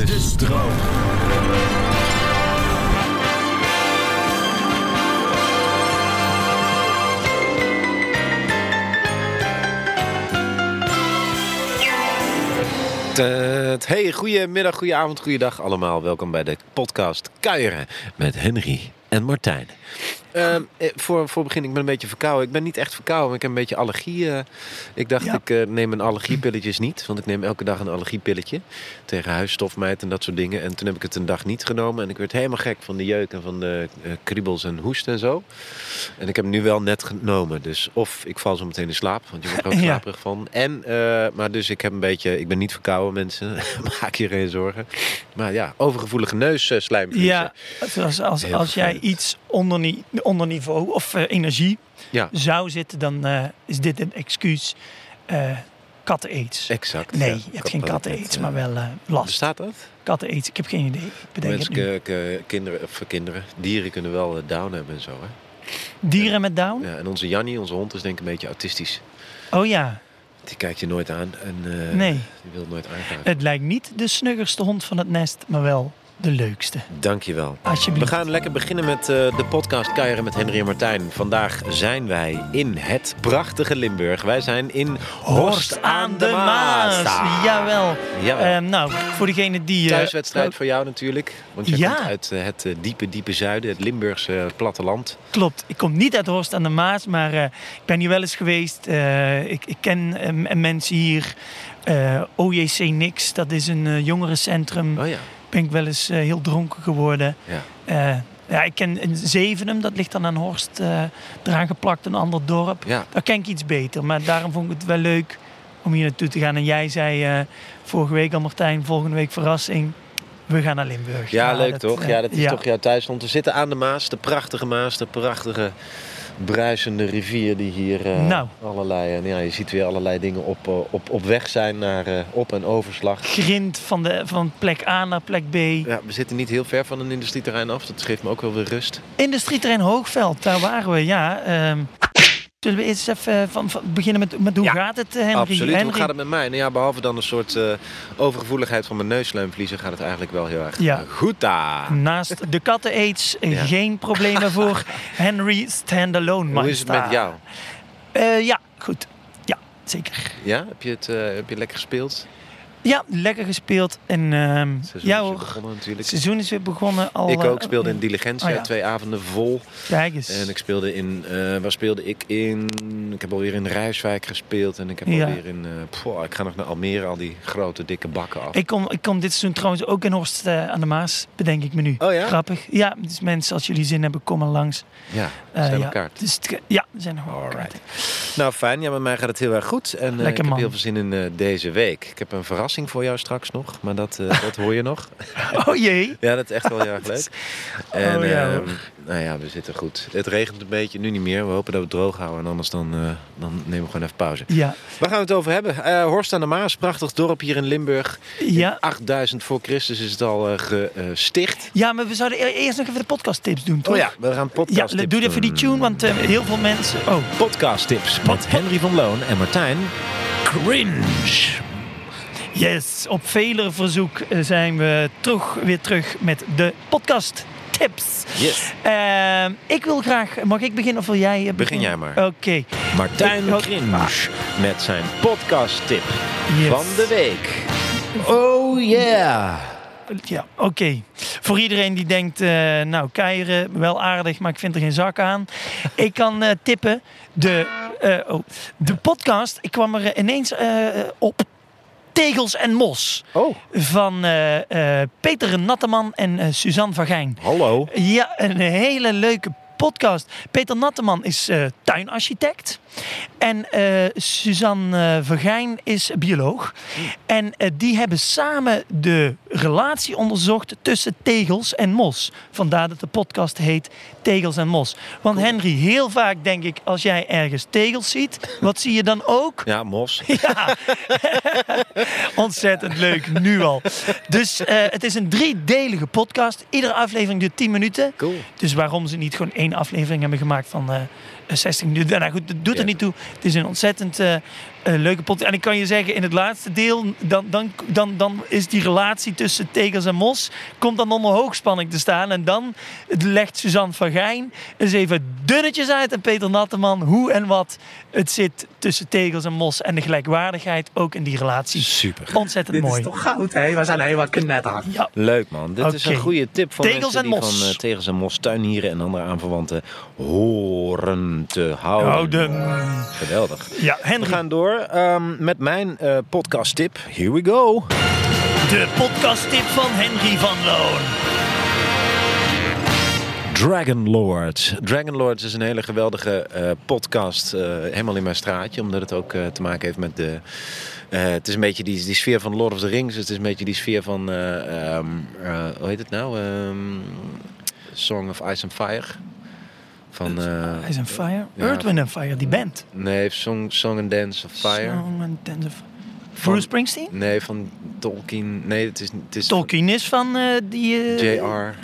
De stroom. Tet. Hey, goedemiddag, goedenavond, goeiedag allemaal. Welkom bij de podcast Kuieren met Henry en Martijn. Ehm, eh, voor, voor begin, ik ben een beetje verkouden. Ik ben niet echt verkouden, maar ik heb een beetje allergie. eh. ik dacht, Ja. ik eh, neem mijn allergiepilletjes niet. Want ik neem elke dag een allergiepilletje. Tegen huisstofmijt en dat soort dingen. En toen heb ik het een dag niet genomen. En ik werd helemaal gek van de jeuk en van de eh, kriebels en hoest en zo. En ik heb hem nu wel net genomen. Dus of ik val zo meteen in slaap. Want je wordt er ook Ja. slaperig van. En, maar dus ik heb een beetje... Ik ben niet verkouden, mensen. Maak je geen zorgen. Maar ja, overgevoelige neusslijmvliezen. Ja, als, als, als jij iets onder, onder niveau of eh, energie Ja, zou zitten, dan eh, is dit een excuus. eh katten-aids. exact. Nee, Ja, je hebt geen kat- katten-aids, eh, maar wel last. Bestaat dat? Katten-aids, ik heb geen idee. Bedenk Mensen, kinderen, of kinderen, dieren kunnen wel down hebben en zo. Hè? Dieren met down? Ja, en onze Jannie, onze hond, is denk ik een beetje autistisch. Oh ja, Die kijkt je nooit aan en nee. die wil nooit aangaan. Het lijkt niet de snuggerste hond van het nest, maar wel de leukste. Dankjewel. We Alsjeblieft. gaan lekker beginnen met eh, de podcast Kuieren met Henry en Martijn. Vandaag zijn wij in het prachtige Limburg. Wij zijn in Horst aan de Maas. Ah. Jawel. Jawel. Ehm, nou, voor degene die... eh, Thuiswedstrijd voor jou natuurlijk. Want Ja. komt uit eh, het eh, diepe, diepe zuiden, het Limburgse eh, platteland. Klopt. Ik kom niet uit Horst aan de Maas, maar eh, ik ben hier wel eens geweest. Eh, ik, ik ken eh, mensen hier. Eh, OJC Nix, dat is een eh, jongerencentrum. Oh ja. Ben ik wel eens eh, heel dronken geworden. ja. Eh, ja, ik ken een Zevenum, dat ligt dan aan Horst eh eraan geplakt, een ander dorp. Ja, Daar ken ik iets beter, maar daarom vond ik het wel leuk om hier naartoe te gaan. En jij zei vorige week al, Martijn, volgende week verrassing. We gaan naar Limburg. Ja, Nou, leuk dat, toch? Ja, dat is toch jouw thuisland. We zitten aan de Maas, de prachtige Maas, de prachtige bruisende rivier die hier eh, Nou. allerlei... En ja, je ziet weer allerlei dingen op, eh, op, op weg zijn naar eh, op- en overslag. Grind van, de, van plek A naar plek B. Ja, we zitten niet heel ver van een industrieterrein af. Dat geeft me ook wel weer rust. Industrieterrein Hoogveld, daar waren we, ja. ehm, zullen we eerst even van, van beginnen met, met hoe Ja, gaat het, eh, Henry? Absoluut. Henry? Hoe gaat het met mij? Nou ja, behalve dan een soort eh, overgevoeligheid van mijn neuslijmvliezen... gaat het eigenlijk wel heel erg Ja. eh, goed daar. Naast de katten-aids eh, Ja. geen problemen voor Henry Standalone Hoe is het met jou? Eh, ja, goed. Ja, zeker. Ja? Heb je het eh, heb je lekker gespeeld? Ja, lekker gespeeld. En Het seizoen ja is weer begonnen natuurlijk. seizoen is weer begonnen. Al, Ik ook eh, speelde in Diligentia, oh ja. twee avonden vol. Kijk eens. En ik speelde in, eh, waar speelde ik in? Ik heb alweer in Rijswijk gespeeld en ik heb Ja. alweer in, eh, poh, ik ga nog naar Almere, al die grote dikke bakken af. Ik kom, ik kom dit seizoen trouwens ook in Horst aan de Maas, bedenk ik me nu. Oh ja? Grappig. Ja, dus mensen, als jullie zin hebben, kom maar langs. Ja, zijn ja. Dus het- ja, we zijn kaarten. Nou fijn, ja, met mij gaat het heel erg goed. En ik heb heel veel zin in deze week. Ik heb een verrassing voor jou straks nog, maar dat, eh, dat hoor je nog. Oh jee. Ja, dat is echt wel heel erg leuk. En Oh, ja, ehm, nou ja, we zitten goed. Het regent een beetje, nu niet meer. We hopen dat we het droog houden en anders dan, eh, dan nemen we gewoon even pauze. Ja. Waar gaan we het over hebben? Eh, Horst aan de Maas, prachtig dorp hier in Limburg. Ja. 8000 voor Christus is het al gesticht. ja, maar we zouden e- eerst nog even de podcast tips doen, toch? Oh ja, we gaan Ja, podcast tips doe even die tune, want heel veel mensen... Oh, Podcast tips met Henry van Loon en Martijn. Cringe. Yes. Op vele verzoek eh, zijn we terug, weer terug met de podcast tips. Yes. Ehm, ik wil graag... Mag ik beginnen of wil jij eh, Begin jij maar. Oké. Martijn Ik- Cringe met zijn podcast tip Yes. van de week. Oh yeah! Ja, oké. Voor iedereen die denkt, eh, nou, keieren, wel aardig, maar ik vind er geen zak aan. ik kan eh, tippen, de, eh, oh, de podcast, ik kwam er ineens eh, op. Tegels en Mos. Oh, Van eh, eh, Peter Natteman en eh, Suzanne Vagijn. hallo. Ja, een hele leuke podcast. Peter Natteman is eh, tuinarchitect. En eh, Suzanne eh, Vergijn is bioloog. En die hebben samen de relatie onderzocht tussen tegels en mos. Vandaar dat de podcast heet Tegels en Mos. Want Henry, heel vaak denk ik, als jij ergens tegels ziet, wat zie je dan ook? Ja, mos. Ja, ontzettend leuk, nu al. Dus het is een driedelige podcast. Iedere aflevering duurt 10 minuten. Cool. Dus waarom ze niet gewoon één aflevering hebben gemaakt van eh 60 minuten. Nou goed, dat doet er niet toe. Het is een ontzettend eh, eh, leuke podcast. En ik kan je zeggen, in het laatste deel, dan, dan, dan, dan is die relatie tussen Tegels en Mos, komt dan onder hoogspanning te staan. En dan legt Suzanne van Gijn eens even dunnetjes uit en Peter Natteman hoe en wat het zit tussen Tegels en Mos. En de gelijkwaardigheid ook in die relatie. Super. Ontzettend Dit mooi. is toch goud, hè? We zijn helemaal knetter. Ja, Leuk man. Dit is een goede tip voor Tegels mensen en die mos. van eh, tegels en mos, tuinieren en andere aanverwanten horen te houden. houden. Geweldig. Ja, We Henry, gaan door ehm, met mijn eh podcast tip. Here we go. de podcasttip van Henry van Loon. Dragon Lords. Dragon Lords is een hele geweldige eh, podcast. eh, helemaal in mijn straatje. Omdat het ook te maken heeft met de... het is een beetje die, die sfeer van Lord of the Rings. Het is een beetje die sfeer van... eh, ehm, eh, hoe heet het nou? Ehm, Song of Ice and Fire. Van... eh, Ice and Fire. Ja. Earth, Wind and Fire, die band. nee, Song, Song and Dance of Fire. Song and Dance of- Bruce Springsteen? Nee, van Tolkien. Nee, het is, het is Tolkien is van eh, die... eh, J.R.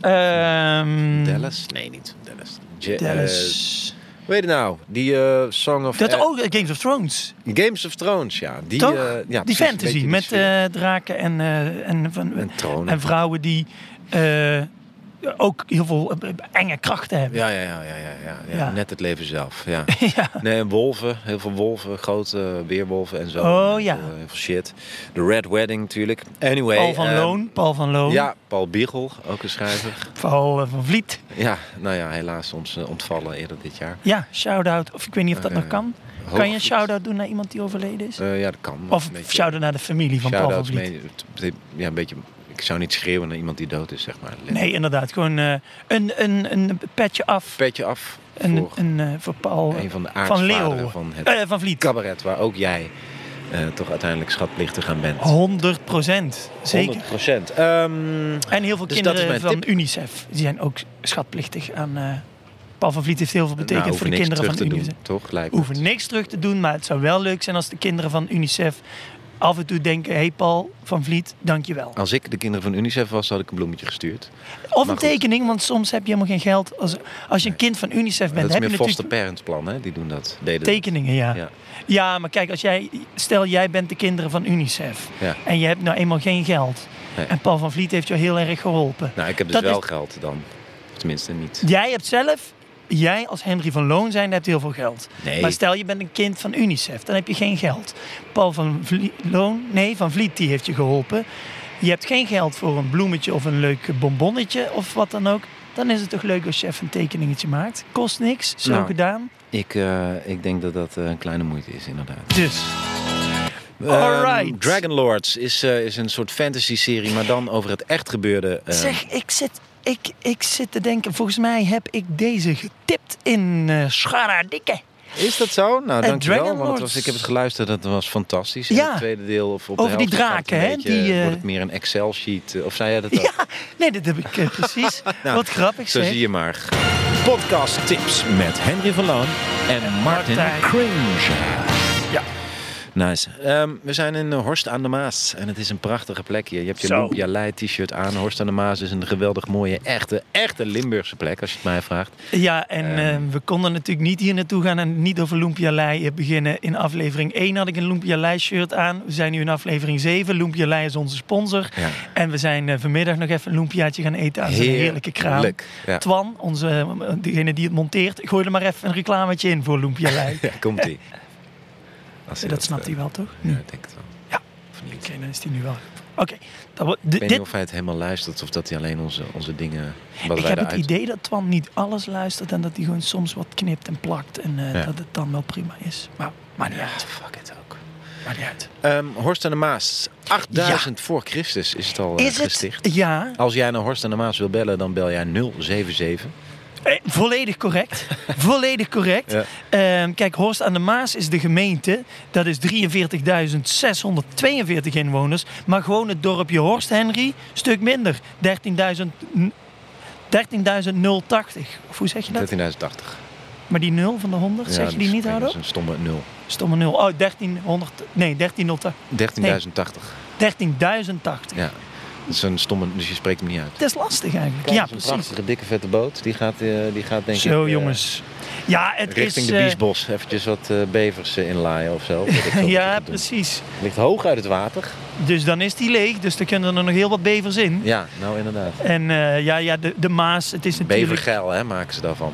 ehm, Dallas? Nee, niet Dallas. J- eh, Dallas. weet je nou? Die eh, Song of... dat eh, ook, eh, Games of Thrones. Games of Thrones, ja. Die, eh, ja die een fantasy met die eh, draken en, eh, en, van, en en vrouwen die eh, ook heel veel eh, enge krachten hebben. Ja, ja, ja, ja, ja, ja. Net het leven zelf, ja. Nee, en wolven. Heel veel wolven. Grote weerwolven en zo. Oh, ja. veel, heel veel shit. De Red Wedding natuurlijk. Anyway. Paul van ehm, Loon. Paul van Loon. Ja, Paul Biegel, ook een schrijver. Paul eh, van Vliet. Ja, nou ja, helaas ons eh, ontvallen eerder dit jaar. Ja, shout-out. Of ik weet niet of dat Eh, nog kan. Kan je een shout-out doen naar iemand die overleden is? Eh, ja, dat kan. of Een shout-out naar de familie van Paul van Vliet? mee- Ja, een beetje... Ik zou niet schreeuwen naar iemand die dood is, zeg maar. Nee, inderdaad. Gewoon eh, een, een, een petje af. Petje af Een, voor een, voor Paul een van de van van het Eh, van Vliet. cabaret, waar ook jij toch uiteindelijk schatplichtig aan bent. 100 procent. Zeker. 100 procent. Ehm, En heel veel Dus kinderen van tip. UNICEF. Die zijn ook schatplichtig aan... Paul van Vliet heeft heel veel betekend nou, voor de kinderen van UNICEF. doen, toch? Lijkt hoeven niks terug te doen, maar het zou wel leuk zijn als de kinderen van UNICEF af en toe denken: hé hey Paul van Vliet, dankjewel. Als ik de kinderen van UNICEF was, had ik een bloemetje gestuurd. Of een tekening, want soms heb je helemaal geen geld. Als, als je een kind van UNICEF bent, dat is heb je meer foster natuurlijk parents plan, hè? Die doen dat. Deden dat. tekeningen. Ja. Ja. ja, maar kijk, als jij, stel jij bent de kinderen van UNICEF Ja. en je hebt nou eenmaal geen geld. Nee. En Paul van Vliet heeft jou heel erg geholpen. Nou, ik heb dus Dat wel is- geld dan. Tenminste niet. Jij hebt zelf, jij als Henry van Loon zijn, hebt heel veel geld. Nee. Maar stel je bent een kind van UNICEF, dan heb je geen geld. Paul van Vlie- Loon, nee, van Vliet, die heeft je geholpen. Je hebt geen geld voor een bloemetje of een leuk bonbonnetje of wat dan ook. Dan is het toch leuk als je even een tekeningetje maakt. Kost niks, zo Nou. gedaan. Ik, eh, ik denk dat dat eh, een kleine moeite is, inderdaad. Dus, Ehm, Alright. Dragon Lords is, eh, is een soort fantasy-serie, maar dan over het echt gebeurde. eh, zeg, ik zit, ik, ik zit te denken, volgens mij heb ik deze getipt in uh, Scharadike. Is dat zo? Nou, Eh, dankjewel. Dragon Want was, ik heb het geluisterd, dat was fantastisch. En Ja. het tweede deel, of op Over de die draken, hè, die, eh, Wordt het meer een Excel-sheet? eh, Of zei jij dat ook? Ja, nee, dat heb ik eh, precies. Wat grappig Zo zeg. zie je maar. Podcast tips met Henry van Loon en Martin Martijn. Cringe. Nice. Ehm, we zijn in eh, Horst aan de Maas en het is een prachtige plek hier. Je hebt je Zo. Lumpia Lei t-shirt aan. Horst aan de Maas is een geweldig mooie, echte, echte Limburgse plek, als je het mij vraagt. Ja, en Ehm. eh, we konden natuurlijk niet hier naartoe gaan en niet over Lumpia Lei beginnen. In aflevering 1 had ik een Lumpia shirt aan. We zijn nu in aflevering 7. Lumpia is onze sponsor. Ja. En we zijn eh, vanmiddag nog even een lumpiaatje gaan eten aan zijn heerlijke kraam. Ja. Twan, onze, eh, degene die het monteert, gooi er maar even een reclametje in voor Lumpia. Ja, komt ie. Als dat snapt eh, hij wel, toch? Ja, ik denk het wel. Ja. Of niet. Oké, dan is hij nu wel. Oké. dat wordt- Ik weet dit- niet of hij het helemaal luistert of dat hij alleen onze, onze dingen... Wat Ik wij heb het idee dat Twan niet alles luistert en dat hij gewoon soms wat knipt en plakt en eh, Ja. dat het dan wel prima is. Maar maakt niet uit. Fuck it ook. Maakt niet uit. Ehm, Horst en de Maas. 8000 voor Christus is het al eh, Is het? gesticht. Ja, Als jij naar Horst en de Maas wil bellen, dan bel jij 077. Eh, volledig correct. volledig correct. Ja. Ehm, kijk, Horst aan de Maas is de gemeente. Dat is 43.642 inwoners. Maar gewoon het dorpje Horst, Henry, stuk minder. 13.000 n- 13.080. Of hoe zeg je dat? 13.080. Maar die 0 van de 100, zeg je die niet Dat hardop? is een stomme 0. Stomme 0. Oh, 1300. Nee, 1380. 13.080. 13.080. Ja. Dat is een stomme, dus je spreekt hem niet uit. Het is lastig eigenlijk. Kijk, ja, dat is een precies. prachtige, dikke, vette boot. Die gaat, eh, die gaat denk ik... Zo, eh, jongens. Ja, het Richting is... de eh, Biesbos. Eventjes wat eh, bevers inlaaien of zo. Ja, precies. Ligt hoog uit het water. Dus dan is die leeg. Dus er kunnen er nog heel wat bevers in. Ja, nou inderdaad. En eh, ja, ja de, de Maas, het is natuurlijk... Bevergeil, hè, maken ze daarvan.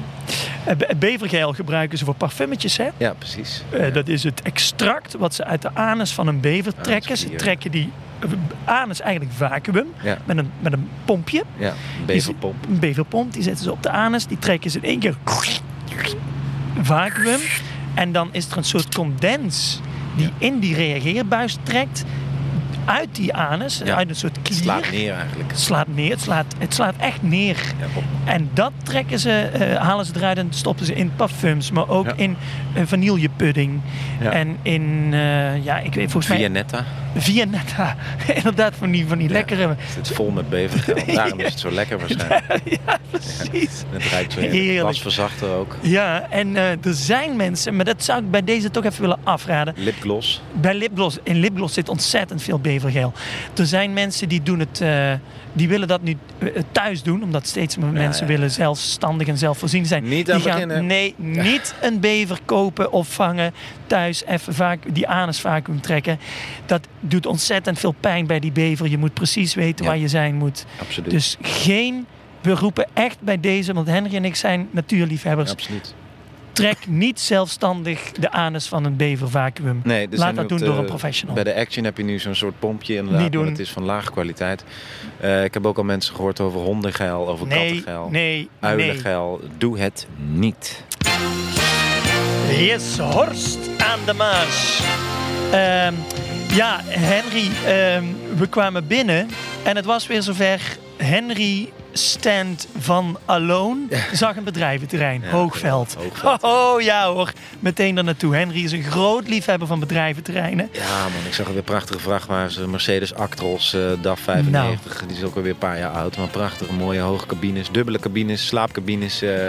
Be- Bevergeil gebruiken ze voor parfummetjes, hè. Ja, precies. Eh, ja. Dat is het extract wat ze uit de anus van een bever trekken. Ze trekken die eh, anus eigenlijk vacuüm Ja. met een, met een pompje. ja, een Die beverpomp. ze- Een beverpomp, die zetten ze op de anus. Die trekken ze in één keer vacuüm. En dan is er een soort condens die in die reageerbuis trekt. Uit die anus, Ja. uit een soort klier. Het slaat neer eigenlijk. Het slaat neer, het slaat, het slaat echt neer. Ja. En dat trekken ze, eh, halen ze eruit en stoppen ze in parfums, maar ook Ja. in uh, vanillepudding. En in, eh, ja, ik weet volgens mij... Vianetta. Vianetta. Inderdaad, van die, van die lekkere... Het zit vol met bevergeil. Daarom is het zo lekker waarschijnlijk. ja, precies. Het ruikt zo Heerlijk. Wasverzachter ook. Ja, en eh, er zijn mensen, maar dat zou ik bij deze toch even willen afraden. Lipgloss. Bij lipgloss, in lipgloss zit ontzettend veel Er zijn mensen die doen het, eh, die willen dat nu eh, thuis doen, omdat steeds meer mensen ja. willen zelfstandig en zelfvoorzienend zijn. Niet die aan gaan, beginnen. Nee, niet een bever kopen of vangen thuis even vaak die anus vacuüm trekken. Dat doet ontzettend veel pijn bij die bever. Je moet precies weten Ja. waar je zijn moet. Absoluut. Dus geen. We roepen echt bij deze, want Henry en ik zijn natuurliefhebbers. Absoluut. Trek niet zelfstandig de anus van een bever vacuüm. Nee, Laat dat doen de- door een professional. Bij de Action heb je nu zo'n soort pompje inderdaad, Niet doen. maar het is van lage kwaliteit. Eh, ik heb ook al mensen gehoord over hondengeil, over Nee, kattengeil, nee, nee. uilengeil. Doe het niet. Yes, Horst aan de Maas. Ehm, ja, Henry, ehm, we kwamen binnen en het was weer zover. Henry stand van Alone zag een bedrijventerrein, Hoogveld. Hoogveld. Oh, ja hoor, meteen daar naartoe. Henry is een groot liefhebber van bedrijventerreinen. Ja man, ik zag alweer prachtige vrachtwagens. Mercedes Actros, eh DAF 95. Die is ook alweer een paar jaar oud. Maar prachtige, mooie hoge cabines. Dubbele cabines, slaapcabines. eh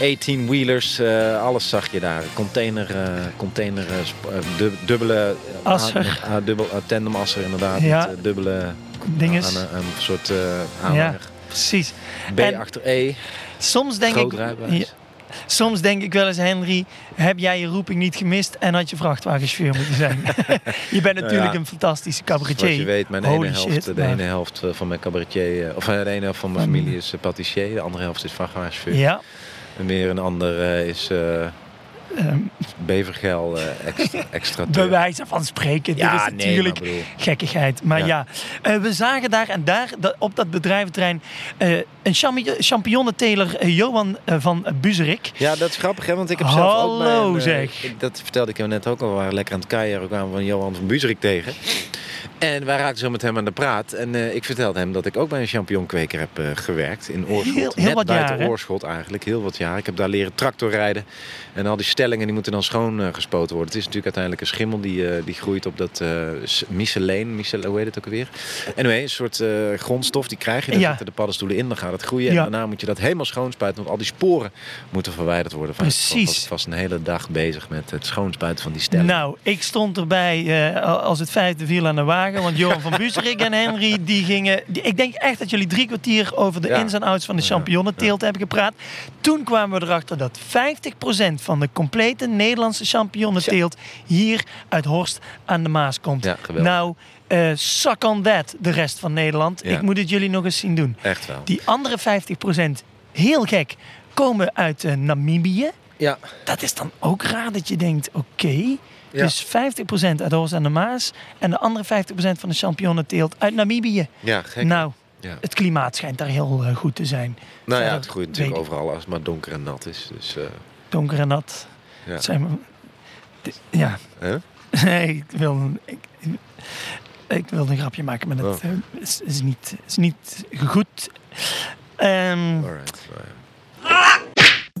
18-wheelers. eh, alles zag je daar. Container, eh, container eh, eh, dub- dubbele... eh, Asser. met, ah, dubbel, ah, tandemasser inderdaad. Ja. Met, eh, dubbele... Dinges. Aan een, een soort eh aanhanger. Precies. B En- achter E. Soms denk ik. Ja, soms denk ik wel eens, Henry, heb jij je roeping niet gemist en had je vrachtwagenchauffeur moeten zijn? je bent natuurlijk ja. een fantastische cabaretier. Zoals je weet, mijn Holy ene helft, shit, de maar- ene helft eh, van mijn cabaretier, eh, of eh, de ene helft van mijn familie is patissier, de andere helft is vrachtwagenchauffeur. Ja, En weer een ander is ehm, bevergel eh extra, extra bij wijze van spreken. Ja, Dit is nee, natuurlijk maar bedoel- gekkigheid. Maar ja, Ja. eh, we zagen daar en daar dat, op dat bedrijventerrein eh, een champi- champignonnenteler, eh, Johan van Buzerik. Ja, dat is grappig, hè? Want ik heb zelf ook Hallo, zeg. ik- dat vertelde ik jou net ook al. We waren lekker aan het. We kwamen van Johan van Buzerik tegen. En wij raakten zo met hem aan de praat. En ik vertelde hem dat ik ook bij een champignonkweker heb gewerkt. In Oorschot. Heel- heel Net wat buiten jaren. Oorschot eigenlijk. Heel wat jaar. Ik heb daar leren tractorrijden. En al die stellingen die moeten dan schoon eh, gespoten worden. Het is natuurlijk uiteindelijk een schimmel die, eh, die groeit op dat eh myceleen. Mycel- hoe heet het ook alweer? Anyway, een soort grondstof die krijg je. Ja. zitten de paddenstoelen in. Dan gaat het groeien. Ja. En daarna moet je dat helemaal schoonspuiten. Want al die sporen moeten verwijderd worden. Van Precies. was vast een hele dag bezig met het schoonspuiten van die stellen. Nou, ik stond erbij als het vijfde viel aan de wagen. Want Johan van Buzerik en Henry, die gingen... die- ik denk echt dat jullie drie kwartier over de Ja. ins en outs van de Ja, champignonnenteelt hebben gepraat. Toen kwamen we erachter dat 50% van de complete Nederlandse champignonnenteelt hier uit Horst aan de Maas komt. Ja, geweldig. nou, eh suck on that, de rest van Nederland. Ja. Ik moet het jullie nog eens zien doen. Echt wel. Die andere 50%, heel gek, komen uit eh, Namibië. Ja, Dat is dan ook raar dat je denkt, oké, Ja. Dus 50% uit Horst aan de Maas. En de andere 50% van de champignonenteelt uit Namibië. Ja, gek. Nou, ja. het klimaat schijnt daar heel eh, goed te zijn. Nou ja, het groeit natuurlijk overal als het maar donker en nat is. Dus, Donker en nat. Ja. Het Zijn ja. Nee, ik wil, ik, ik wilde een grapje maken, maar dat Oh. eh, is, is, niet, is niet goed. Ehm, Alright.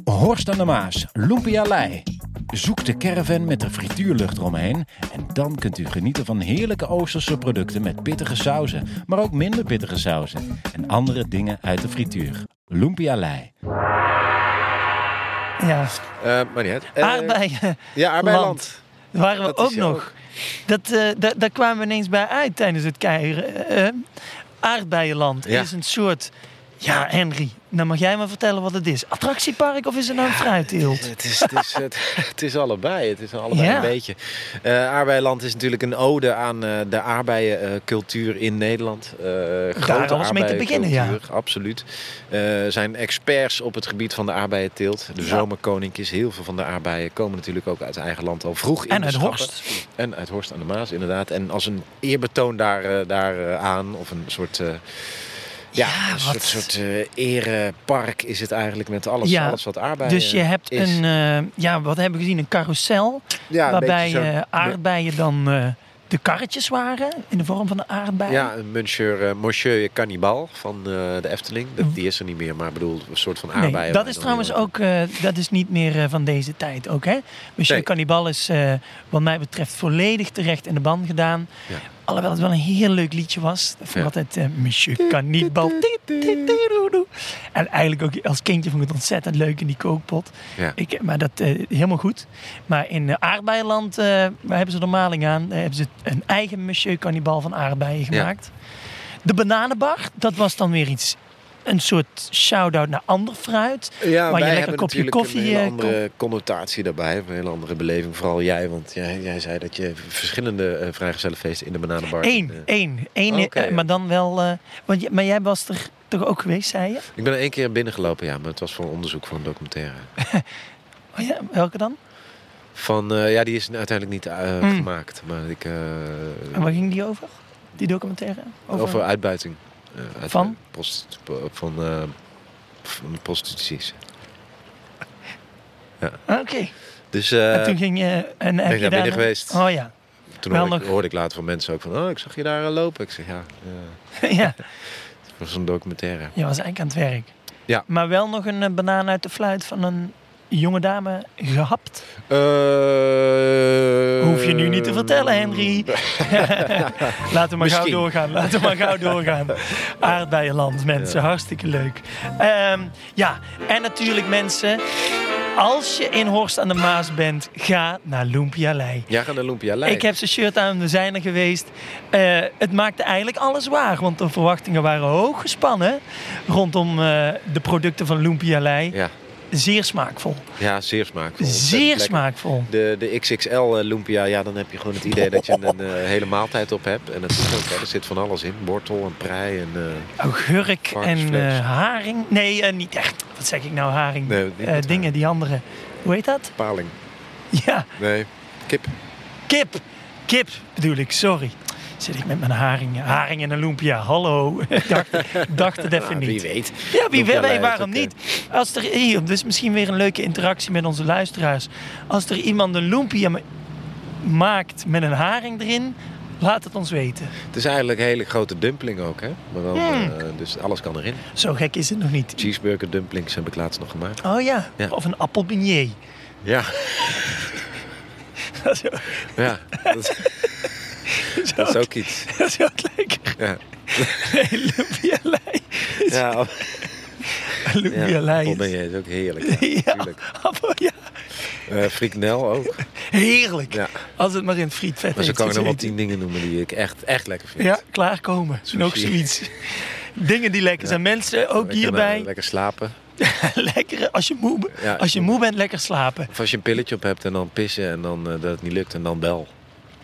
Horst aan de Maas, Lumpia Lei. Zoek de caravan met de frituurlucht eromheen en dan kunt u genieten van heerlijke Oosterse producten met pittige sauzen, maar ook minder pittige sauzen en andere dingen uit de frituur. Lumpia Lei. Ja, Eh, maar niet uit. Eh, aardbeien. Ja, aardbeiland. Daar waren we Dat ook nog. ook. Dat, eh, da- daar kwamen we ineens bij uit tijdens het keieren. Aardbeienland Ja. is een soort... Ja, Henry, nou mag jij maar vertellen wat het is. Attractiepark of is het nou een fruitteelt? Het is, het, is, het, het is allebei. Het is allebei Ja. een beetje. Aardbeiland is natuurlijk een ode aan eh, de aardbeiencultuur in Nederland. Eh grote alles mee te beginnen, ja. Absoluut. Eh zijn experts op het gebied van de aardbeienteelt. De Ja. zomerkoninkjes, heel veel van de aardbeien komen natuurlijk ook uit eigen land al vroeg in En de uit schappen. Horst. En uit Horst aan de Maas, inderdaad. En als een eerbetoon daar, daar aan, of een soort... ja, Ja, een soort, soort eh, erepark is het eigenlijk met alles, Ja, alles wat aardbeien Dus je hebt is. een, eh, ja, wat hebben we gezien? Een carousel. ja, waarbij eh, aardbeien dan de karretjes waren. In de vorm van een aardbei. Ja, een monsieur, monsieur Cannibal van de Efteling. Dat, die is er niet meer, maar bedoel, een soort van aardbeien. Nee, dat is trouwens ook dat is niet meer van deze tijd ook, hè? Monsieur Nee. Cannibal is, wat mij betreft, volledig terecht in de ban gedaan. Alhoewel het wel een heel leuk liedje was. Dat vond ik Ja. altijd eh, Monsieur Cannibal. En eigenlijk ook als kindje vond ik het ontzettend leuk in die kookpot. Ja. Ik, maar dat eh, helemaal goed. Maar in uh, aardbeienland, eh, waar hebben ze de maling aan? Daar hebben ze een eigen Monsieur Cannibal van aardbeien gemaakt. De bananenbar, dat was dan weer iets... Een soort shout-out naar ander fruit. Ja, waar je lekker hebben kopje koffie, een hele eh, andere connotatie daarbij. Een hele andere beleving. Vooral jij, want jij, jij zei dat je verschillende uh, vrijgezellenfeesten in de bananenbar... Eén, in, één. één eh, ja. maar dan wel... want, je- maar jij was er toch ook geweest, zei je? Ik ben er één keer binnengelopen, ja. Maar het was voor een onderzoek voor een documentaire. Oh ja, welke dan? Van, ja, die is uiteindelijk niet eh, Mm. gemaakt. Maar ik... En waar ging die over? Die documentaire? over uitbuiting. Eh, uit- Van? Prost, van, eh, van prostituties. Ah, Oké. Dus eh, en toen ging je... En ben je ik daar binnen geweest. Oh ja. toen hoorde ik, nog- hoorde ik later van mensen ook van... Oh, ik zag je daar eh, lopen. Ik zeg, ja, ja ja. het was een documentaire. Je was eigenlijk aan het werk. Ja. Maar wel nog een eh, banaan uit de fluit van een jonge dame gehapt. Eh, Hoef je nu niet te vertellen, Henry. Laten we maar gauw doorgaan. Laten we maar gauw doorgaan. Aardbeienland, mensen. Hartstikke leuk. Ehm, ja, en natuurlijk mensen... Als je in Horst aan de Maas bent, ga naar Lumpia Lei. Jij gaat naar Lumpia Leiden. Ik heb zijn shirt aan, we zijn er geweest. Eh, het maakte eigenlijk alles waar, want de verwachtingen waren hoog gespannen rondom eh, de producten van Lumpia Lei. Ja, Zeer smaakvol. ja, zeer smaakvol. Zeer smaakvol. De, de XXL eh, lumpia, ja, dan heb je gewoon het idee dat je een eh, hele maaltijd op hebt. En dat is ook, hè. er zit van alles in. Wortel en prei en... eh, Augurk en Varkensvlees. eh, haring. Nee, niet echt. Wat zeg ik nou, haring? Nee, dingen, die andere. Hoe heet dat? paling. Ja, Nee, kip. kip. Kip bedoel ik, sorry. Zit ik met mijn haring. Haring en een lumpia. Hallo. Ik dacht, dacht het even Nou, niet. wie weet. Ja, wie Lumpia weet, waarom ook, niet? Als er hier, dus misschien weer een leuke interactie met onze luisteraars. Als er iemand een lumpia ma- maakt met een haring erin, laat het ons weten. Het is eigenlijk een hele grote dumpling ook, hè? Maar dan, Mm. eh, dus alles kan erin. Zo gek is het nog niet. Cheeseburger dumplings heb ik laatst nog gemaakt. Oh ja, Ja. of een appelbeignet. Ja, Dat is ook- ja. Dat is, dat is ook iets. dat is ook lekker. Ja, Nee, lumpia lei. ja, Lumpia ja. lei. Is ook heerlijk. Ja, Ja, tuurlijk. appel, ja. Eh, frikandel ook. Heerlijk. Ja. Als het maar in het frietvet Maar zo heeft kan ik nog wel tien dingen noemen die ik echt, echt lekker vind. Ja, klaarkomen. Sushi. Nog zoiets. Dingen die lekker zijn. Mensen, ook Lekker, hierbij. eh, Lekker slapen. lekker, als je, moe, als je moe bent, lekker slapen. Of als je een pilletje op hebt en dan pissen en dan eh, dat het niet lukt en dan bel.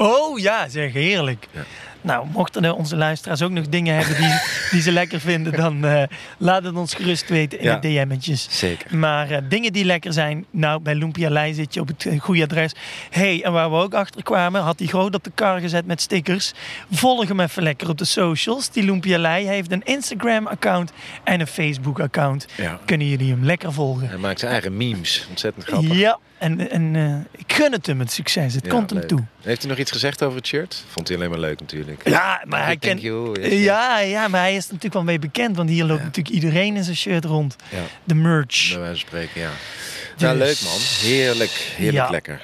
Oh ja, zeg, heerlijk. Ja. Nou, mochten onze luisteraars ook nog dingen hebben die, die ze lekker vinden, dan eh, laat het ons gerust weten in Ja. de DM'tjes. Zeker. Maar eh, dingen die lekker zijn, nou, bij Lumpia Lei zit je op het eh, goede adres. hey, en waar we ook achter kwamen, had hij groot op de kar gezet met stickers. Volg hem even lekker op de socials. Die Lumpia Lei heeft een Instagram-account en een Facebook-account. Ja. Kunnen jullie hem lekker volgen? Hij maakt zijn eigen memes. Ontzettend grappig. Ja, en, en ik gun het hem het succes. Het Ja, komt hem leuk. toe. Heeft hij nog iets gezegd over het shirt? Vond hij alleen maar leuk natuurlijk. Ja, maar hij kent. yes. Ja, ja, maar hij is er natuurlijk wel mee bekend. Want hier loopt natuurlijk iedereen in zijn shirt rond. Ja, De merch. bij wijze van spreken, ja. Ja, Dus- leuk man. Heerlijk. Heerlijk Ja. lekker.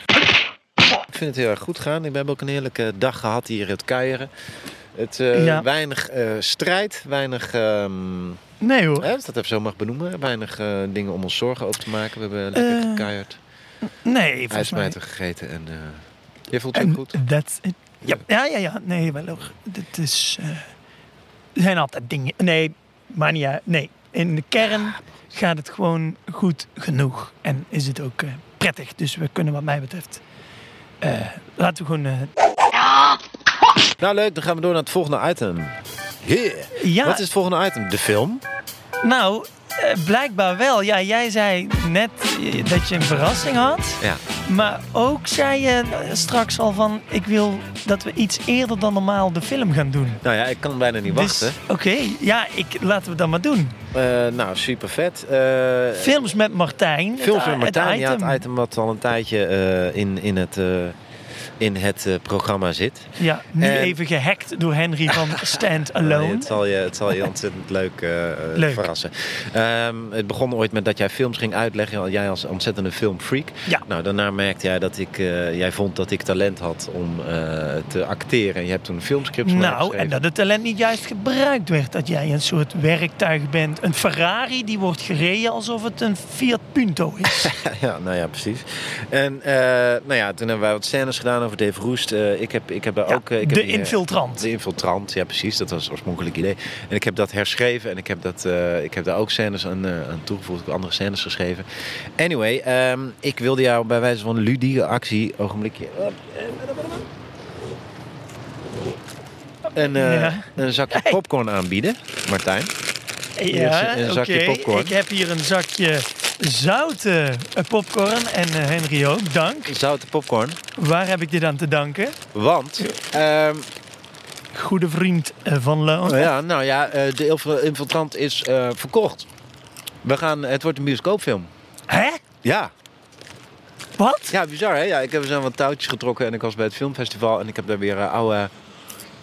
Ik vind het heel erg goed gaan. Ik heb ook een heerlijke dag gehad hier het kuieren. Het, eh, Ja. Weinig eh, strijd, weinig, ehm, Nee hoor. hè, als ik dat even zo mag benoemen, weinig eh, dingen om ons zorgen over te maken. We hebben lekker gekuierd, Nee, volgens mij. gegeten en je voelt je goed. that's it. Ja, ja, ja. ja. Nee, wel hoor. Dit is... eh, er zijn altijd dingen... Nee, maar niet uit. Nee, in de kern gaat het gewoon goed genoeg. En is het ook eh, prettig. Dus we kunnen wat mij betreft... eh, laten we gewoon... eh, Nou leuk, dan gaan we door naar het volgende item. Yeah. ja, Wat is het volgende item? De film? nou... eh, blijkbaar wel. Ja, jij zei net dat je een verrassing had. Ja. Maar ook zei je straks al van... Ik wil dat we iets eerder dan normaal de film gaan doen. Nou ja, ik kan bijna niet Dus, wachten. Oké, ja, ik, laten we dat maar doen. Eh, nou, super vet. Eh, Films met Martijn. Films met Martijn, het ja, item. het item wat al een tijdje in, in het, in het eh, programma zit. Ja, nu En- even gehackt door Henry van Stand Nee, Alone. het, zal je, het zal je ontzettend leuk, eh, eh, Leuk. verrassen. Ehm, het begon ooit met dat jij films ging uitleggen. Jij als ontzettende filmfreak. Ja. Nou, daarna merkte jij dat ik, jij vond dat ik talent had om te acteren. En je hebt toen een filmscript voor mij Nou, en dat het talent niet juist gebruikt werd. Dat jij een soort werktuig bent. Een Ferrari die wordt gereden alsof het een Fiat Punto is. Ja, nou ja, precies. En nou ja, toen hebben wij wat scènes gedaan over Dave Roest. Eh, ik, heb, ik heb daar Ja, ook... eh, ik heb de eh, infiltrant. De infiltrant, ja precies. Dat was het oorspronkelijk idee. En ik heb dat herschreven en ik heb, dat, ik heb daar ook scènes aan, aan toegevoegd. Ik heb andere scènes geschreven. Anyway, ehm, ik wilde jou bij wijze van ludieke actie... Ogenblikje... Een, Ja. een zakje popcorn aanbieden, Martijn. ja, een zakje oké. popcorn. Ik heb hier een zakje zoute eh, popcorn. En eh, Henry ook, dank. Zoute popcorn. Waar heb ik dit aan te danken? Want ehm, Goede vriend eh, van Loon. Nou ja, nou ja, de Inf- infiltrant is verkocht. We gaan, het wordt een bioscoopfilm. Hè? Ja. Wat? Ja, bizar hè? Ja, ik heb er zo wat touwtjes getrokken en ik was bij het filmfestival en ik heb daar weer eh, oude,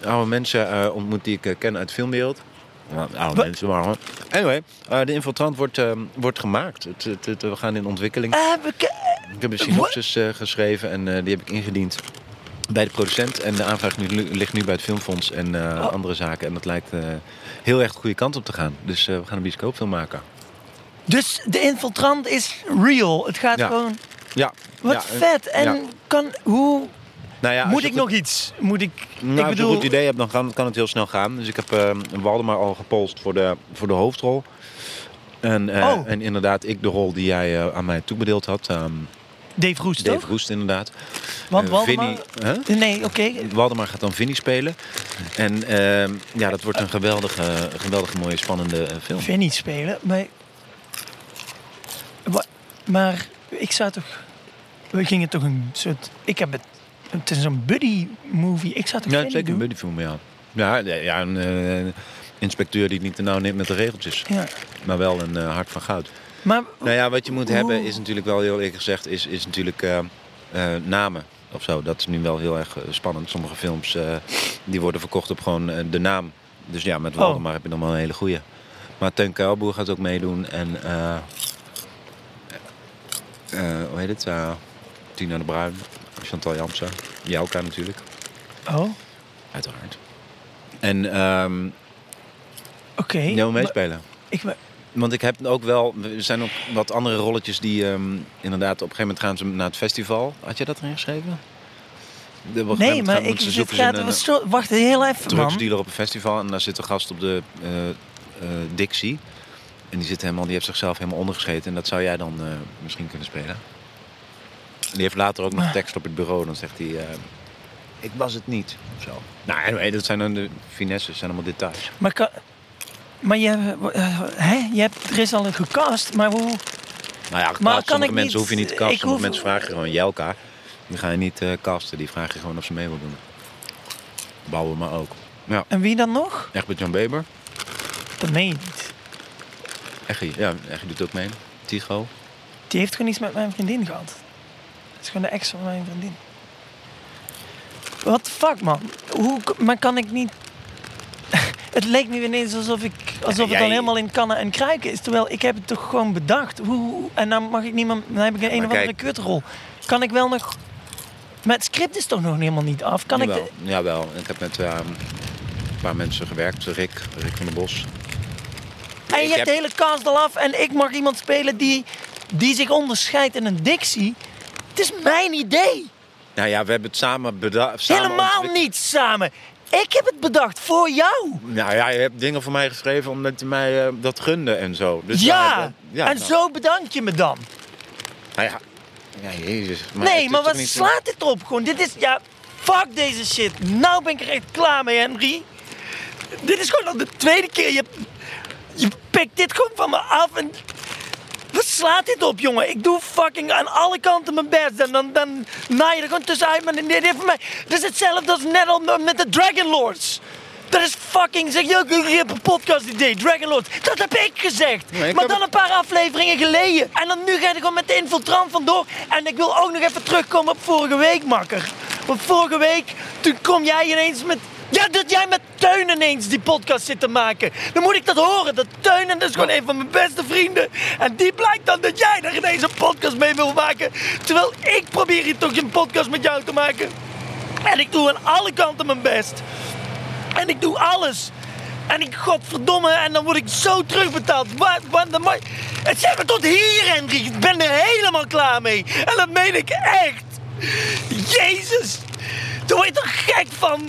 oude mensen ontmoet die ik ken uit de filmwereld. Ja, oude Wat? mensen, maar hoor. Anyway, eh, de infiltrant wordt, eh, wordt gemaakt. Het, het, het- we gaan in ontwikkeling. Eh, Ik heb een synopsis eh, geschreven en eh, die heb ik ingediend bij de producent. En de aanvraag nu, ligt nu bij het Filmfonds en eh, Oh. andere zaken. En dat lijkt eh, heel erg de goede kant op te gaan. Dus eh, we gaan een bioscoopfilm maken. Dus de infiltrant is real. Het gaat Ja. gewoon. Ja. Wat ja, vet. En ja. kan. Hoe. Nou ja, moet ik nog iets? Moet ik. Nou, ik als je bedoel. een goed idee hebt, dan kan, kan het heel snel gaan. Dus ik heb eh Waldemar al gepolst voor de, voor de hoofdrol. En, eh, Oh. en inderdaad, ik de rol die jij eh, aan mij toebedeeld had. ehm Dave Roest Dave toch? Roest inderdaad. Want Waldemar. Vinnie-? Nee, oké. Waldemar gaat dan Vinnie spelen. En ehm, ja, dat wordt een geweldige, geweldige mooie, spannende film. Vinnie spelen. Maar. Maar ik zou toch. We gingen toch een soort. Ik heb het. Het is een buddy movie. Ik zou toch Ja, Vinnie zeker een doen? buddyfilm, ja. Ja, ja, een eh, inspecteur die het niet te nauw neemt met de regeltjes. Ja. Maar wel een eh, hart van goud. Maar. Nou ja, wat je moet hebben is natuurlijk wel heel eerlijk gezegd, is, is natuurlijk eh, namen of zo. Dat is nu wel heel erg spannend. Sommige films die worden verkocht op gewoon de naam. Dus ja, met Oh. Waldemar heb je dan wel een hele goeie. Maar Teun Kuilboer gaat ook meedoen en hoe heet het? Tina de Bruin, Chantal Jansen, Jouka natuurlijk, Oh, uiteraard. En ehm oké. jij Maar meespelen. Ik, Want ik heb ook wel, er zijn ook wat andere rolletjes die ehm, inderdaad op een gegeven moment gaan ze naar het festival. Had je dat erin geschreven? Nee, maar ik. zoeken gaat, een, zo- wacht heel even, drugsdealer op een festival en daar zit een gast op de eh, eh, Dixie. En die, zit helemaal, die heeft zichzelf helemaal ondergescheten en dat zou jij dan eh, misschien kunnen spelen. Die heeft later ook nog tekst op het bureau. Dan zegt hij, eh, ik was het niet. Zo. Nou, anyway, dat zijn dan de finesses, zijn allemaal details. Maar, kan, maar je, eh, hè? je hebt, er is al een gecast, maar hoe... Nou ja, Maar kan sommige mensen niet- hoef je niet te casten. Sommige hoef- mensen vragen gewoon Jelka. Die ga je niet eh casten, die vraag je gewoon of ze mee wil doen. Bouwen maar ook. Ja, En wie dan nog? echt met John Weber. Dat meen je niet. Echi, ja, Echi doet ook mee. Tigo. Die heeft gewoon iets met mijn vriendin gehad. Is gewoon de ex van mijn vriendin. What the fuck, man? Hoe, maar kan ik niet... het leek nu ineens alsof, ik, alsof het jij- dan helemaal in kannen en kruiken is. Terwijl ik heb het toch gewoon bedacht. Hoe, en dan mag ik niet meer... Dan heb ik een, een of andere kutrol. Kan ik wel nog... Maar het script is toch nog helemaal niet af? Kan ik... Jawel, de- jawel. Ik heb met ehm, een paar mensen gewerkt. Rick, Rick van der Bos. En je Ik hebt heb- de hele cast al af en ik mag iemand spelen die, die zich onderscheidt in een dictie. Het is mijn idee. Nou ja, we hebben het samen bedacht. Helemaal niet samen. Ik heb het bedacht voor jou. Nou ja, je hebt dingen voor mij geschreven omdat je mij eh, dat gunde en zo. Dus ja. hebben- ja, en nou, zo bedank je me dan. Nou ja, ja jezus. Maar nee, maar wat slaat dit op? Gewoon, dit is, ja, fuck deze shit. Nou ben ik er echt klaar mee, Henry. Dit is gewoon al de tweede keer. Je, je pikt dit gewoon van me af en... Slaat dit op, jongen? Ik doe fucking aan alle kanten mijn best. En dan, dan naai je er gewoon tussenuit. Maar dit heeft voor mij... Dat is hetzelfde als net al met de Dragon Lords. Dat is fucking... Zeg je, ik heb een podcast idee, Dragon Lords. Dat heb ik gezegd. Nee, ik maar heb dan het- een paar afleveringen geleden. En dan nu ga je er gewoon met de infiltrant vandoor. En ik wil ook nog even terugkomen op vorige week, makker. Want vorige week, toen kom jij ineens met... Ja, dat jij met Teun ineens die podcast zit te maken. Dan moet ik dat horen. Dat Teun, en dat is gewoon een van mijn beste vrienden. En die blijkt dan dat jij daar ineens een podcast mee wil maken. Terwijl ik probeer hier toch een podcast met jou te maken. En ik doe aan alle kanten mijn best. En ik doe alles. En ik, godverdomme, en dan word ik zo terugbetaald. Wat, wat, dan ma- het zet me tot hier, Henry. Ik ben er helemaal klaar mee. En dat meen ik echt. Jezus. Daar word je toch gek van?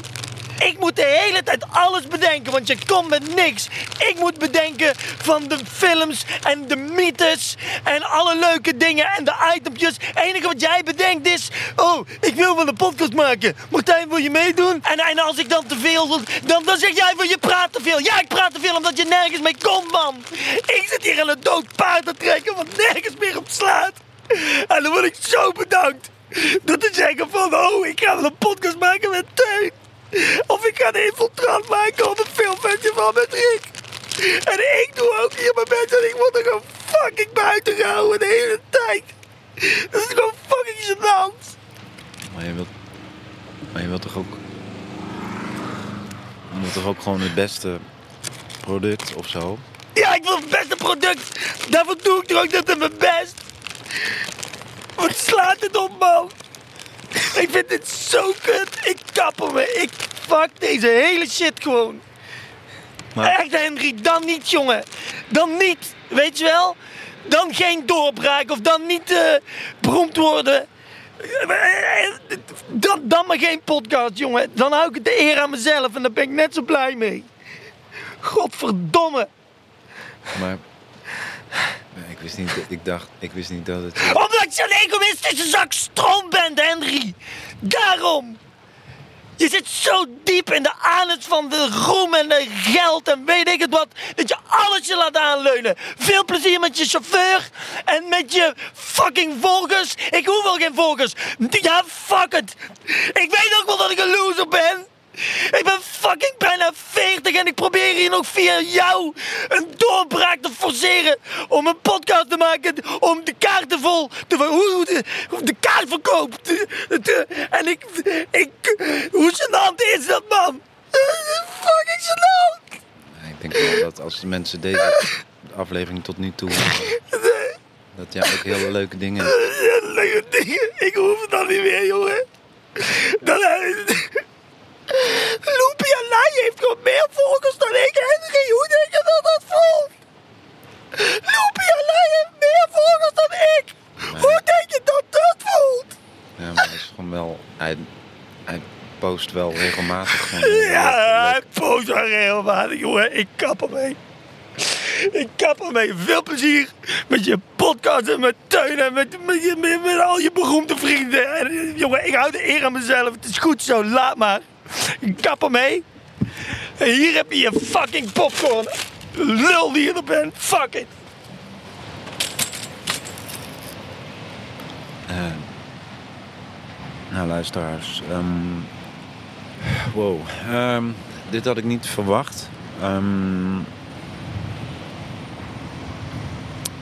Ik moet de hele tijd alles bedenken, want je komt met niks. Ik moet bedenken van de films en de mythes en alle leuke dingen en de itempjes. Het enige wat jij bedenkt is, oh, ik wil wel een podcast maken. Martijn, wil je meedoen? En, en als ik dan te veel, dan, dan zeg jij van je praat te veel. Ja, ik praat te veel omdat je nergens mee komt, man. Ik zit hier aan een dood paard te trekken wat nergens meer op slaat. En dan word ik zo bedankt. Door te zeggen van, oh, ik ga wel een podcast maken met Teun. Of ik ga een infiltrant maken op een filmfestival met Rick. En ik doe ook hier mijn best en ik word er gewoon fucking buiten gehouden de hele tijd. Dat is gewoon fucking gênant. Maar je wilt, maar je wilt toch ook... Je wilt toch ook gewoon het beste product of zo? Ja, ik wil het beste product. Daarvoor doe ik er ook net mijn best. Wat slaat het op, man? Ik vind dit zo kut. Ik kap ermee. Ik fuck deze hele shit gewoon. Maar- Echt, Henry, dan niet, jongen. Dan niet, weet je wel? Dan geen doorbraak of dan niet eh, beroemd worden. Dan, dan maar geen podcast, jongen. Dan hou ik het de eer aan mezelf en daar ben ik net zo blij mee. Godverdomme. Maar... Ik wist niet, ik dacht, ik wist niet dat het... Omdat je een egoïstische zak stroom bent, Henry. Daarom. Je zit zo diep in de anus van de roem en de geld en weet ik het wat, dat je alles je laat aanleunen. Veel plezier met je chauffeur en met je fucking volgers. Ik hoef wel geen volgers. Ja, fuck het. Ik weet ook wel dat ik een loser ben. Ik ben fucking bijna 40 en ik probeer hier nog via jou een doorbraak te forceren om een podcast te maken, om de kaarten vol te hoe de, de kaartverkoop te, te- en ik, ik, hoe gênant is dat man? Fucking gênant! Ik denk wel dat als de mensen deze aflevering tot nu toe dat jij ook hele leuke dingen. Ja, leuke dingen. Ik hoef het dan niet meer, jongen. Dan, Loopia Lai heeft gewoon meer volgers dan ik, Henry. Hoe denk je dat dat voelt? Loopia Lai heeft meer volgers dan ik. Hoe denk je dat dat voelt? Ja, maar dat is gewoon wel... Hij, hij post wel regelmatig gewoon... Ja, hij post wel regelmatig, jongen. Ik kap ermee. Ik kap ermee. Veel plezier met je podcast en met Teun en met, met, met, met al je beroemde vrienden. En, eh, jongen, ik hou de eer aan mezelf. Het is goed zo, laat maar. Kap ermee. Hier heb je je fucking popcorn. Lul die je er bent. Fuck it. Nou, luisteraars. ehm, wow. ehm, dit had ik niet verwacht. Ehm,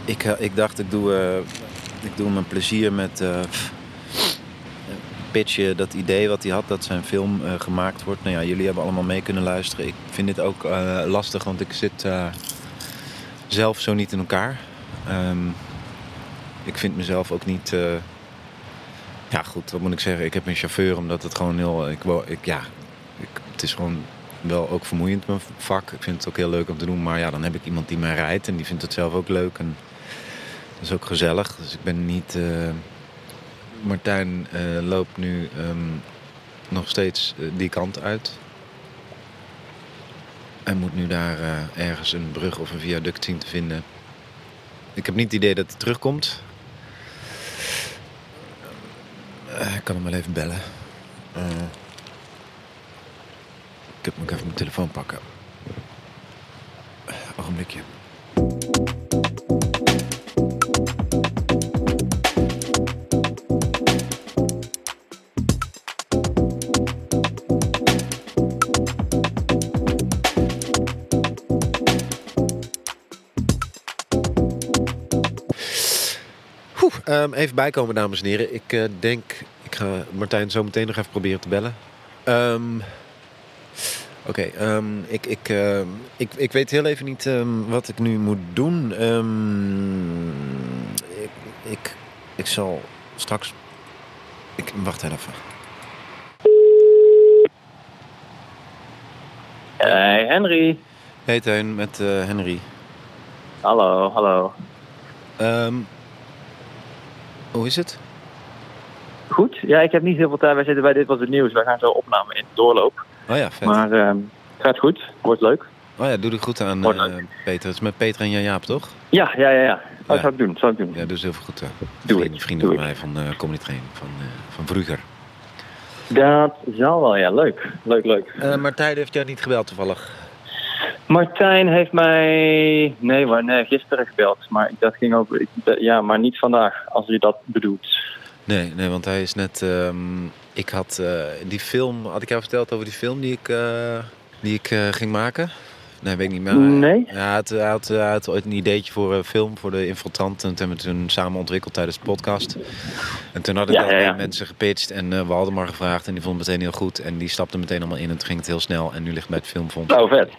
ik, eh, ik dacht, ik doe, eh, ik doe mijn plezier met eh, dat idee wat hij had, dat zijn film eh, gemaakt wordt. Nou ja, jullie hebben allemaal mee kunnen luisteren. Ik vind dit ook eh, lastig, want ik zit eh, zelf zo niet in elkaar. Ehm, ik vind mezelf ook niet... ja, goed, wat moet ik zeggen? Ik heb een chauffeur, omdat het gewoon heel... Ik, ik, ja, ik, het is gewoon wel ook vermoeiend, mijn vak. Ik vind het ook heel leuk om te doen. Maar ja, dan heb ik iemand die mij rijdt en die vindt het zelf ook leuk. En dat is ook gezellig. Dus ik ben niet... Martijn eh, loopt nu ehm, nog steeds eh, die kant uit. En moet nu daar eh, ergens een brug of een viaduct zien te vinden. Ik heb niet het idee dat hij terugkomt. Ik kan hem wel even bellen. Ik heb moet even mijn telefoon pakken. Ogenblikje. Ehm, even bijkomen, dames en heren. Ik eh, denk, ik ga Martijn zo meteen nog even proberen te bellen. Ehm, Oké, ehm, ik, ik, ik, ik weet heel even niet wat ik nu moet doen. Ik, ik, ik zal straks. Ik, wacht even. Hey Henry. Hey Teun, met eh, Henry. Hallo, hallo. Ehm, hoe is het? Goed? Ja, ik heb niet heel veel tijd. Wij zitten bij Dit Was Het Nieuws. Wij gaan zo opname in doorloop. Oh ja, vet. Maar ehm, het gaat goed. Wordt leuk. Oh ja, doe de goed aan eh. Peter. Het is met Peter en Jan Jaap, toch? Ja, ja, ja. ja. Dat Ja. zou ik doen. Zou ik doen. Ja, dus heel veel goed. hè. Doe vrienden, ik, vrienden doe van ik. mij van eh Comedy Train, van, eh, van vroeger. Dat zal wel, ja. Leuk. Leuk, leuk. Uh, Martijn heeft jou niet gebeld toevallig. Martijn heeft mij... Nee, maar nee, gisteren gebeld. Maar dat ging over... Ja, maar niet vandaag, als je dat bedoelt. Nee, nee, want hij is net. ehm, ik had eh, die film. Had ik jou verteld over die film die ik, eh, die ik eh, ging maken? Nee, weet ik niet meer. Nee? Ja, hij had, hij, had, hij had ooit een ideetje voor een film voor de infiltranten. En toen hebben we toen samen ontwikkeld tijdens de podcast. En toen had ik Ja, dat ja, ja. aan mensen gepitcht. En eh, we hadden maar gevraagd. En die vonden het meteen heel goed. En die stapte meteen allemaal in. En toen ging het heel snel. En nu ligt het bij het filmfonds. Oh, vet.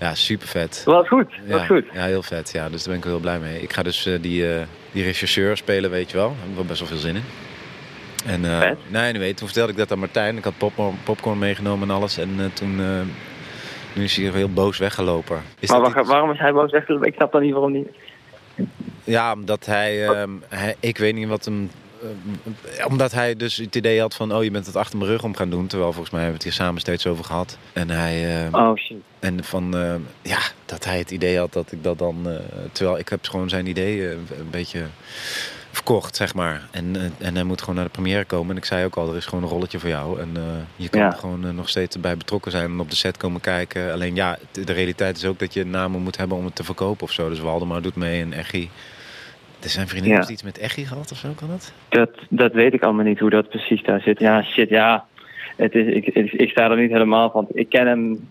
Ja, super vet. Wat goed. Ja, Wat goed. ja, heel vet. Ja, dus daar ben ik wel heel blij mee. Ik ga dus eh, die, eh, die rechercheur spelen, weet je wel. Daar heb ik wel best wel veel zin in. En Vet. nee, anyway, toen vertelde ik dat aan Martijn. Ik had popcorn, popcorn meegenomen en alles. En toen nu is hij heel boos weggelopen. Is Maar iets- waarom is hij boos weggelopen? Ik snap dan niet waarom niet. Ja, omdat hij, ehm, hij... Ik weet niet wat hem... eh, omdat hij dus het idee had van... Oh, je bent het achter mijn rug om gaan doen. Terwijl volgens mij hebben we het hier samen steeds over gehad. En hij... eh, Oh, shit. En van, ja, dat hij het idee had dat ik dat dan... eh, terwijl ik heb gewoon zijn idee eh, een beetje verkocht, zeg maar. En, eh, en hij moet gewoon naar de première komen. En ik zei ook al, er is gewoon een rolletje voor jou. En eh, je kan Ja. gewoon eh, nog steeds bij betrokken zijn en op de set komen kijken. Alleen ja, de, realiteit is ook dat je namen moet hebben om het te verkopen of zo. Dus Waldemar doet mee en Echi. Er zijn vriendin Ja. iets met Echi gehad of zo, kan dat? Dat, dat weet ik allemaal niet hoe dat precies daar zit. Ja, shit, ja. Het is, ik, ik, ik sta er niet helemaal van. Ik ken hem.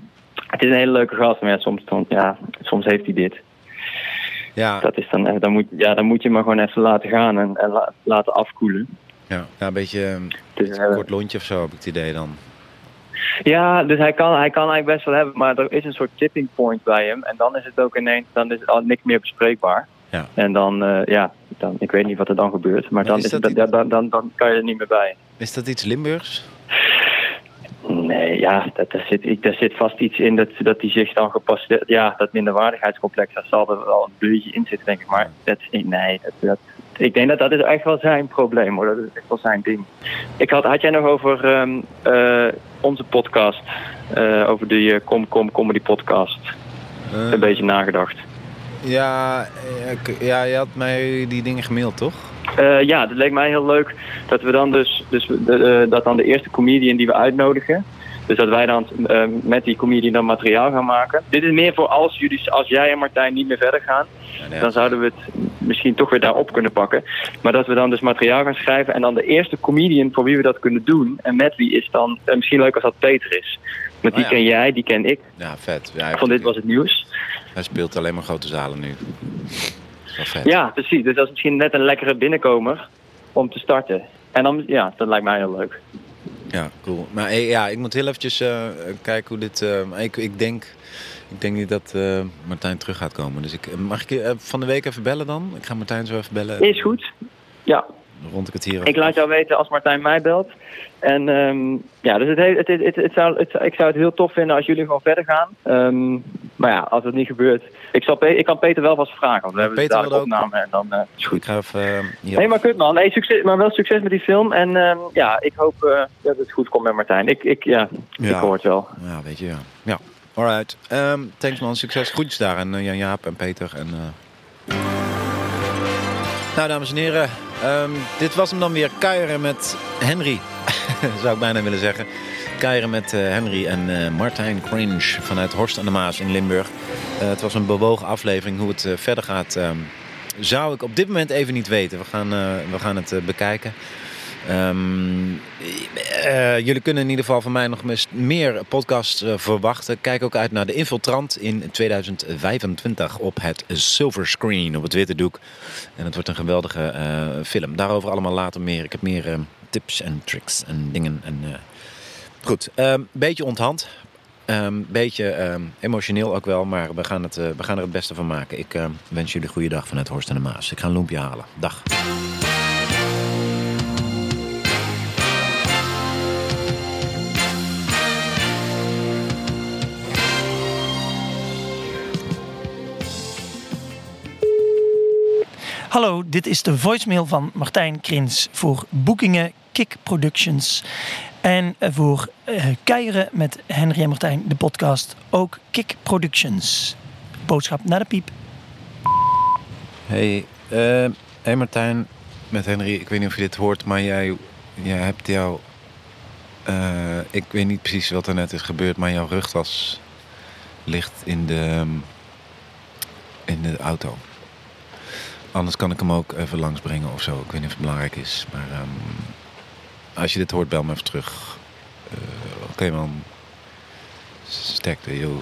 Het is een hele leuke gast, maar ja, soms, ja, soms heeft hij dit. Ja, Dat is dan, eh, dan, moet, ja, dan moet je maar gewoon even laten gaan en, en la- laten afkoelen. ja, ja een beetje eh, Het is, een eh, kort lontje of zo, heb ik het idee dan. ja, dus hij kan, hij kan eigenlijk best wel hebben, maar er is een soort tipping point bij hem. En dan is het ook ineens, dan is al niks meer bespreekbaar. Ja. En dan, eh, ja, dan, ik weet niet wat er dan gebeurt, maar, Maar dan, is dat het, dan, dan, dan kan je er niet meer bij. Is dat iets Limburgs? Nee, ja, dat, daar, zit, daar zit vast iets in dat, dat die zich dan gepasseerd... Ja, dat minderwaardigheidscomplex, dat zal er wel een beetje in zitten, denk ik. Maar dat, nee, dat, dat, ik denk dat dat is echt wel zijn probleem, hoor. Dat is echt wel zijn ding. Ik had, had jij nog over ehm, eh, onze podcast, eh, over die eh, Kom Kom Comedy podcast, Eh, een beetje nagedacht? Ja, eh, ja, je had mij die dingen gemaild, toch? Eh, ja, dat leek mij heel leuk dat we dan dus, dus eh, dat dan de eerste comedian die we uitnodigen. Dus dat wij dan eh, met die comedian dan materiaal gaan maken. Dit is meer voor als jullie, als jij en Martijn niet meer verder gaan. Ja, Dan zouden we het misschien toch weer daarop kunnen pakken. Maar dat we dan dus materiaal gaan schrijven. En dan de eerste comedian voor wie we dat kunnen doen. En met wie is dan eh, misschien leuk als dat Peter is. Want die Oh ja. ken jij, die ken ik. Ja, vet. Ja, Van dit was het nieuws. hij speelt alleen maar grote zalen nu. Ja, precies. Dus dat is misschien net een lekkere binnenkomer om te starten. En dan, ja, dat lijkt mij heel leuk. Ja, cool. Maar ja, ik moet heel eventjes eh, kijken hoe dit... eh, ik, ik, denk, ik denk niet dat eh, Martijn terug gaat komen. Dus ik, mag ik je van de week even bellen dan? Ik ga Martijn zo even bellen. Is goed. Ja, Dan rond ik het hier ik laat jou weten als Martijn mij belt. En ehm, ja, dus het, he- het, het, het, het zou, het, ik zou het heel tof vinden als jullie gewoon verder gaan. Ehm, maar ja, als het niet gebeurt. Ik, zal Pe- ik kan Peter wel vast vragen. Want we hebben Peter opname en dan eh, is goed. Ik ga even... eh, maar kut man. Hey, succes, maar wel succes met die film. En ehm, ja, ik hoop eh, dat het goed komt met Martijn. Ik, ik, ja, ik hoor het wel. Ja, weet je, ja. Ja, alright. Ehm, thanks man, succes. Groetjes daar en Jan-Jaap en Peter. En. Nou, dames en heren. ehm, dit was hem dan weer. Kuieren met Henry. Zou ik bijna willen zeggen. Kuieren met eh, Henry en eh, Martijn Cringe vanuit Horst aan de Maas in Limburg. Eh, het was een bewogen aflevering. Hoe het verder gaat, ehm, zou ik op dit moment even niet weten. We gaan, we gaan het bekijken. Ehm, eh, jullie kunnen in ieder geval van mij nog meer podcasts verwachten. Kijk ook uit naar De Infiltrant in 2025 op het Silver Screen, op het witte doek. En het wordt een geweldige film. Daarover allemaal later meer. Ik heb meer eh, tips en tricks en dingen. En, Goed, een beetje onthand. Een beetje ehm, emotioneel ook wel, maar we gaan, het, eh, we gaan er het beste van maken. Ik wens jullie een goede dag vanuit Horst en de Maas. Ik ga een loempje halen. Dag. Hallo, dit is de voicemail van Martijn Krins voor boekingen Kick Productions. En voor eh Keieren met Henry en Martijn, de podcast, ook Kick Productions. Boodschap naar de piep. Hey, eh, hey Martijn, met Henry. Ik weet niet of je dit hoort, maar jij, jij hebt jouw... eh, ik weet niet precies wat er net is gebeurd, maar jouw rugtas ligt in de, in de auto. Anders kan ik hem ook even langsbrengen of zo. Ik weet niet of het belangrijk is. Maar ehm, als je dit hoort, bel me even terug. Eh, oké man, man. Sterkte, joh.